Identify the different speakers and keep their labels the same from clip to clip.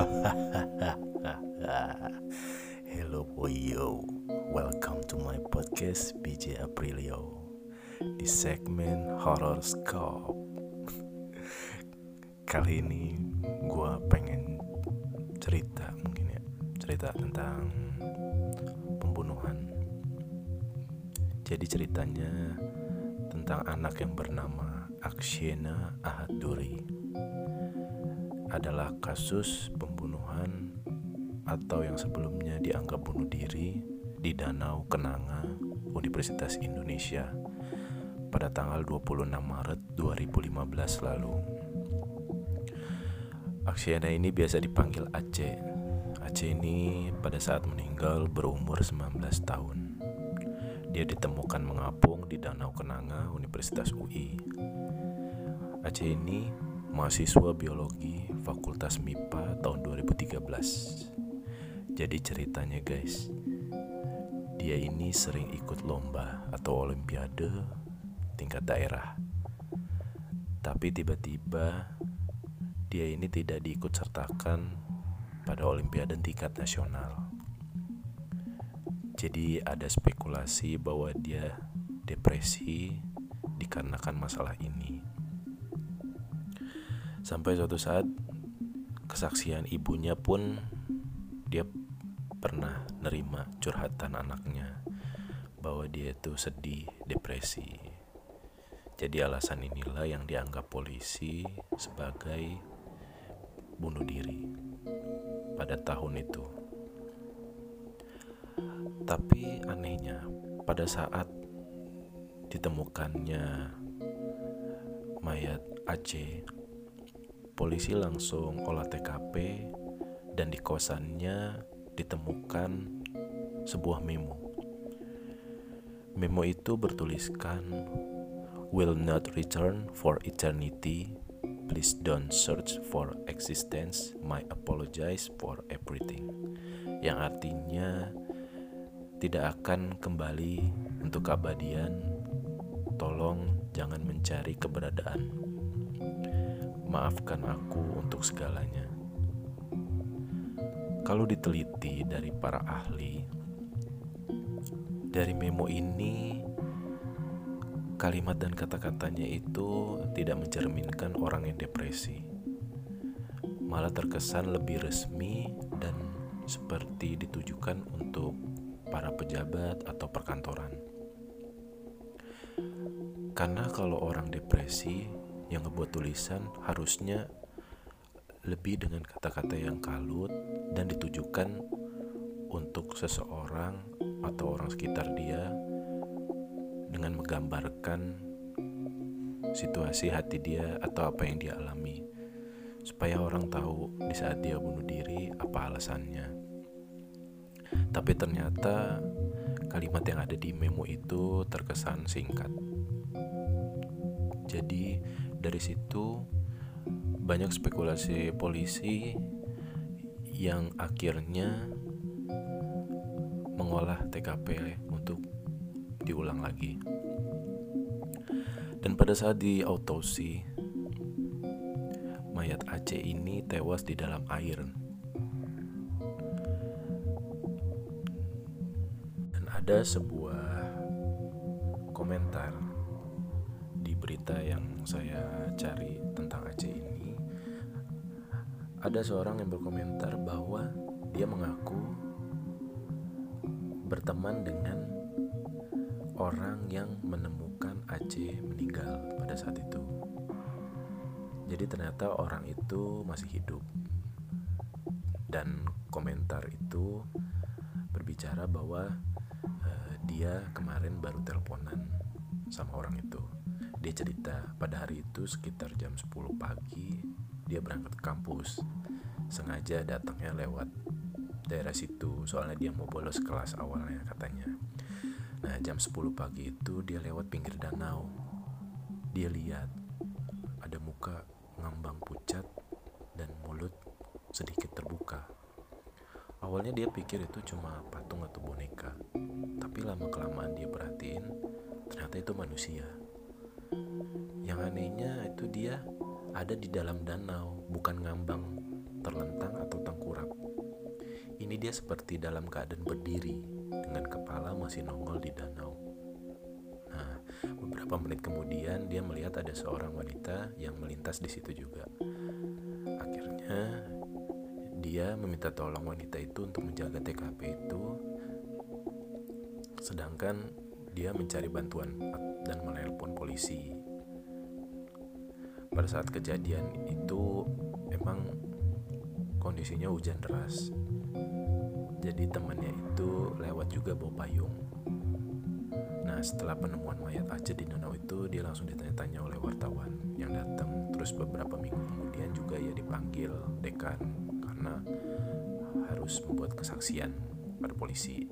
Speaker 1: Hello boyo, welcome to my podcast BJ Aprilio di segmen Horror Scope. Kali ini gue pengen cerita mungkin ya, cerita tentang pembunuhan. Jadi ceritanya tentang anak yang bernama Akshena Ahaduri adalah kasus pembunuhan atau yang sebelumnya dianggap bunuh diri di Danau Kenanga, Universitas Indonesia pada tanggal 26 Maret 2015 lalu. Aksiana ini biasa dipanggil Aceh. Aceh ini pada saat meninggal berumur 19 tahun. Dia ditemukan mengapung di Danau Kenanga, Universitas UI. Aceh ini mahasiswa biologi Fakultas MIPA tahun 2013. Jadi ceritanya guys, dia ini sering ikut lomba atau olimpiade tingkat daerah. Tapi tiba-tiba dia ini tidak diikut sertakan pada olimpiade tingkat nasional. Jadi ada spekulasi bahwa dia depresi dikarenakan masalah ini. Sampai suatu saat kesaksian ibunya pun dia pernah nerima curhatan anaknya bahwa dia itu sedih, depresi. Jadi alasan inilah yang dianggap polisi sebagai bunuh diri pada tahun itu. Tapi anehnya pada saat ditemukannya mayat Aceh polisi langsung olah TKP dan di kosannya ditemukan sebuah memo. Memo itu bertuliskan will not return for eternity. Please don't search for existence. My apologize for everything. Yang artinya tidak akan kembali untuk keabadian. Tolong jangan mencari keberadaan maafkan aku untuk segalanya. Kalau diteliti dari para ahli, dari memo ini kalimat dan kata-katanya itu tidak mencerminkan orang yang depresi. Malah terkesan lebih resmi dan seperti ditujukan untuk para pejabat atau perkantoran. Karena kalau orang depresi yang ngebuat tulisan harusnya lebih dengan kata-kata yang kalut dan ditujukan untuk seseorang atau orang sekitar dia dengan menggambarkan situasi hati dia atau apa yang dia alami. Supaya orang tahu di saat dia bunuh diri apa alasannya. Tapi ternyata kalimat yang ada di memo itu terkesan singkat. Jadi dari situ banyak spekulasi polisi yang akhirnya mengolah TKP untuk diulang lagi. Dan pada saat di autopsi, mayat Aceh ini tewas di dalam air. Dan ada sebuah berita yang saya cari tentang Aceh ini ada seorang yang berkomentar bahwa dia mengaku berteman dengan orang yang menemukan Aceh meninggal pada saat itu. Jadi ternyata orang itu masih hidup. Dan komentar itu berbicara bahwa uh, dia kemarin baru teleponan sama orang itu. Dia cerita pada hari itu sekitar jam 10 pagi dia berangkat ke kampus. Sengaja datangnya lewat daerah situ soalnya dia mau bolos kelas awalnya katanya. Nah jam 10 pagi itu dia lewat pinggir danau. Dia lihat ada muka ngambang pucat dan mulut sedikit terbuka. Awalnya dia pikir itu cuma patung atau boneka, tapi lama kelamaan dia perhatiin ternyata itu manusia. Anehnya itu dia ada di dalam danau, bukan ngambang terlentang atau tengkurap. Ini dia seperti dalam keadaan berdiri dengan kepala masih nongol di danau. Nah, beberapa menit kemudian dia melihat ada seorang wanita yang melintas di situ juga. Akhirnya dia meminta tolong wanita itu untuk menjaga TKP itu sedangkan dia mencari bantuan dan menelpon polisi pada saat kejadian itu emang kondisinya hujan deras. Jadi temannya itu lewat juga bawa payung. Nah setelah penemuan mayat Aceh di danau itu dia langsung ditanya-tanya oleh wartawan yang datang. Terus beberapa minggu kemudian juga ia dipanggil dekan karena harus membuat kesaksian pada polisi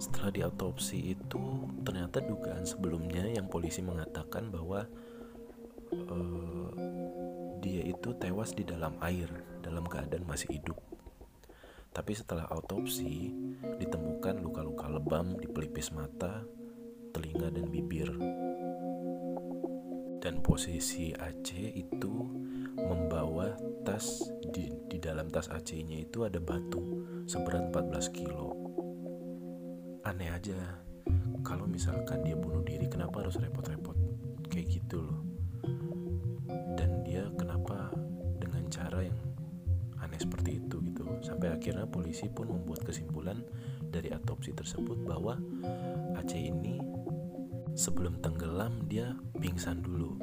Speaker 1: Setelah diautopsi itu ternyata dugaan sebelumnya yang polisi mengatakan bahwa uh, dia itu tewas di dalam air dalam keadaan masih hidup. Tapi setelah autopsi ditemukan luka-luka lebam di pelipis mata, telinga dan bibir. Dan posisi Aceh itu membawa tas di, di dalam tas Acehnya itu ada batu seberat 14 kilo aneh aja. Kalau misalkan dia bunuh diri kenapa harus repot-repot? Kayak gitu loh. Dan dia kenapa dengan cara yang aneh seperti itu gitu. Sampai akhirnya polisi pun membuat kesimpulan dari otopsi tersebut bahwa Aceh ini sebelum tenggelam dia pingsan dulu.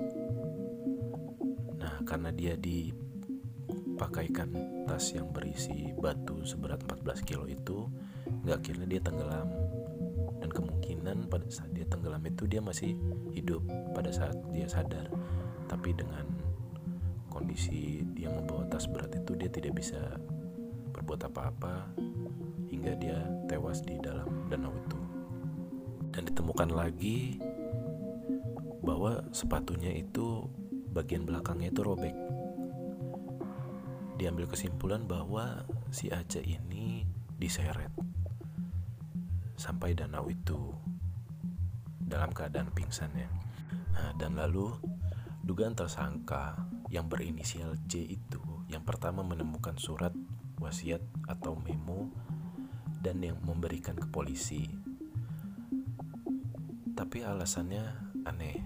Speaker 1: Nah karena dia dipakaikan tas yang berisi batu seberat 14 kilo itu nggak akhirnya dia tenggelam dan kemungkinan pada saat dia tenggelam itu dia masih hidup pada saat dia sadar. Tapi dengan kondisi dia membawa tas berat itu dia tidak bisa berbuat apa-apa hingga dia tewas di dalam danau itu. Dan ditemukan lagi bahwa sepatunya itu bagian belakangnya itu robek. Diambil kesimpulan bahwa si Aja ini diseret sampai danau itu dalam keadaan pingsan ya. Nah, dan lalu dugaan tersangka yang berinisial J itu yang pertama menemukan surat wasiat atau memo dan yang memberikan ke polisi. Tapi alasannya aneh.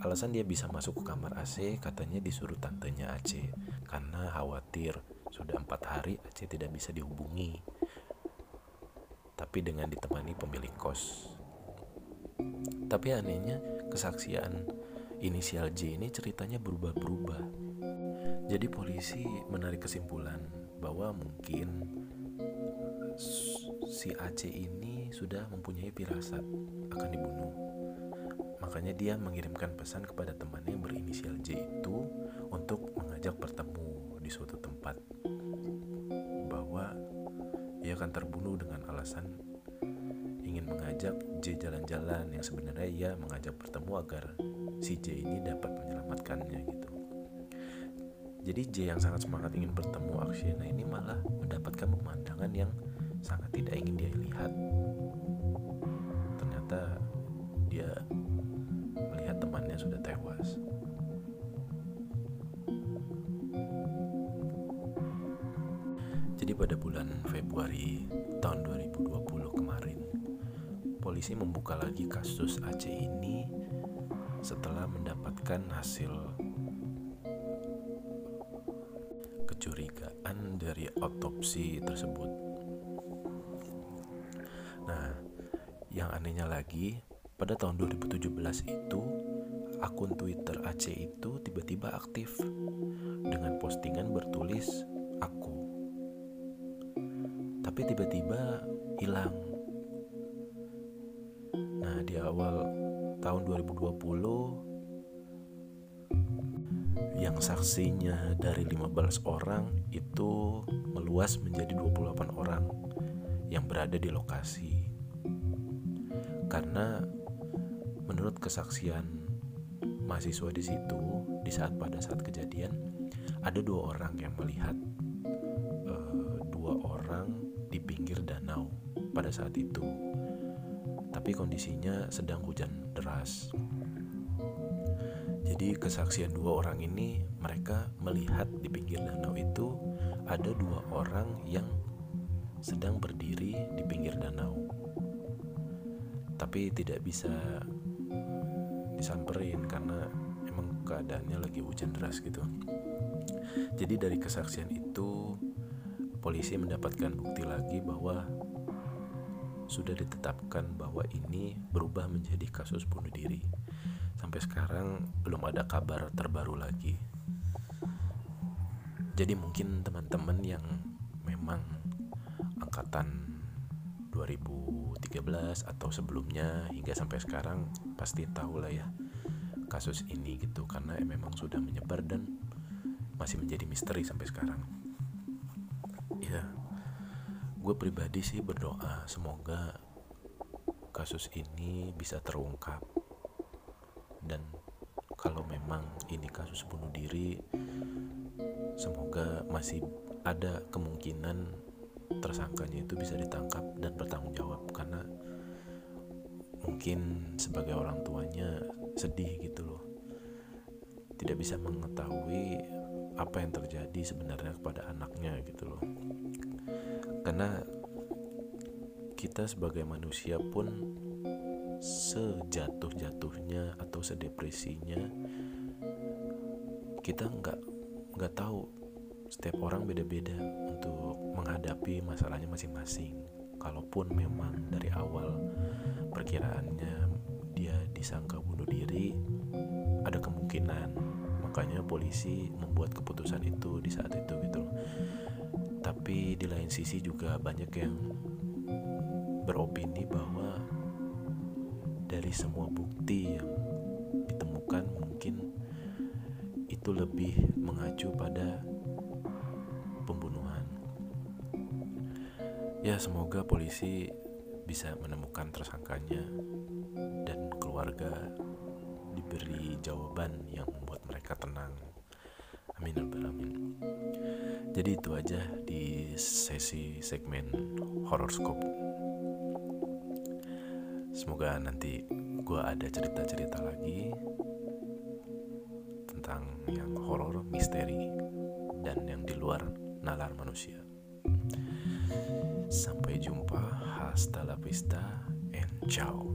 Speaker 1: Alasan dia bisa masuk ke kamar AC katanya disuruh tantenya Aceh karena khawatir sudah empat hari Aceh tidak bisa dihubungi tapi dengan ditemani pemilik kos. Tapi anehnya kesaksian inisial J ini ceritanya berubah-berubah. Jadi polisi menarik kesimpulan bahwa mungkin si Aceh ini sudah mempunyai firasat akan dibunuh. Makanya dia mengirimkan pesan kepada temannya yang berinisial J itu untuk mengajak bertemu akan terbunuh dengan alasan ingin mengajak J jalan-jalan yang sebenarnya ia mengajak bertemu agar si J ini dapat menyelamatkannya gitu. Jadi J yang sangat semangat ingin bertemu Akshena ini malah mendapatkan pemandangan yang sangat tidak ingin dia lihat. Ternyata dia Jadi pada bulan Februari tahun 2020 kemarin, polisi membuka lagi kasus Aceh ini setelah mendapatkan hasil kecurigaan dari otopsi tersebut. Nah, yang anehnya lagi, pada tahun 2017 itu akun Twitter Aceh itu tiba-tiba aktif dengan postingan bertulis aku tapi tiba-tiba hilang. Nah, di awal tahun 2020 yang saksinya dari 15 orang itu meluas menjadi 28 orang yang berada di lokasi. Karena menurut kesaksian mahasiswa di situ di saat pada saat kejadian ada dua orang yang melihat uh, dua orang pada saat itu. Tapi kondisinya sedang hujan deras. Jadi kesaksian dua orang ini mereka melihat di pinggir danau itu ada dua orang yang sedang berdiri di pinggir danau. Tapi tidak bisa disamperin karena emang keadaannya lagi hujan deras gitu. Jadi dari kesaksian itu polisi mendapatkan bukti lagi bahwa sudah ditetapkan bahwa ini berubah menjadi kasus bunuh diri sampai sekarang belum ada kabar terbaru lagi. Jadi mungkin teman-teman yang memang angkatan 2013 atau sebelumnya hingga sampai sekarang pasti tahu lah ya kasus ini gitu karena memang sudah menyebar dan masih menjadi misteri sampai sekarang. Ya, gue pribadi sih berdoa semoga kasus ini bisa terungkap. Dan kalau memang ini kasus bunuh diri semoga masih ada kemungkinan tersangkanya itu bisa ditangkap dan bertanggung jawab. Karena mungkin sebagai orang tuanya sedih gitu loh. Tidak bisa mengetahui apa yang terjadi sebenarnya kepada anaknya gitu loh karena kita sebagai manusia pun sejatuh-jatuhnya atau sedepresinya kita nggak nggak tahu setiap orang beda-beda untuk menghadapi masalahnya masing-masing. Kalaupun memang dari awal perkiraannya dia disangka bunuh diri ada kemungkinan. Makanya polisi membuat keputusan itu di saat itu gitu tapi di lain sisi juga banyak yang beropini bahwa dari semua bukti yang ditemukan mungkin itu lebih mengacu pada pembunuhan. Ya, semoga polisi bisa menemukan tersangkanya dan keluarga diberi jawaban yang membuat mereka tenang. Amin. Jadi itu aja sesi segmen horoscope. Semoga nanti gue ada cerita-cerita lagi tentang yang horor, misteri, dan yang di luar nalar manusia. Sampai jumpa, hasta la vista, and ciao.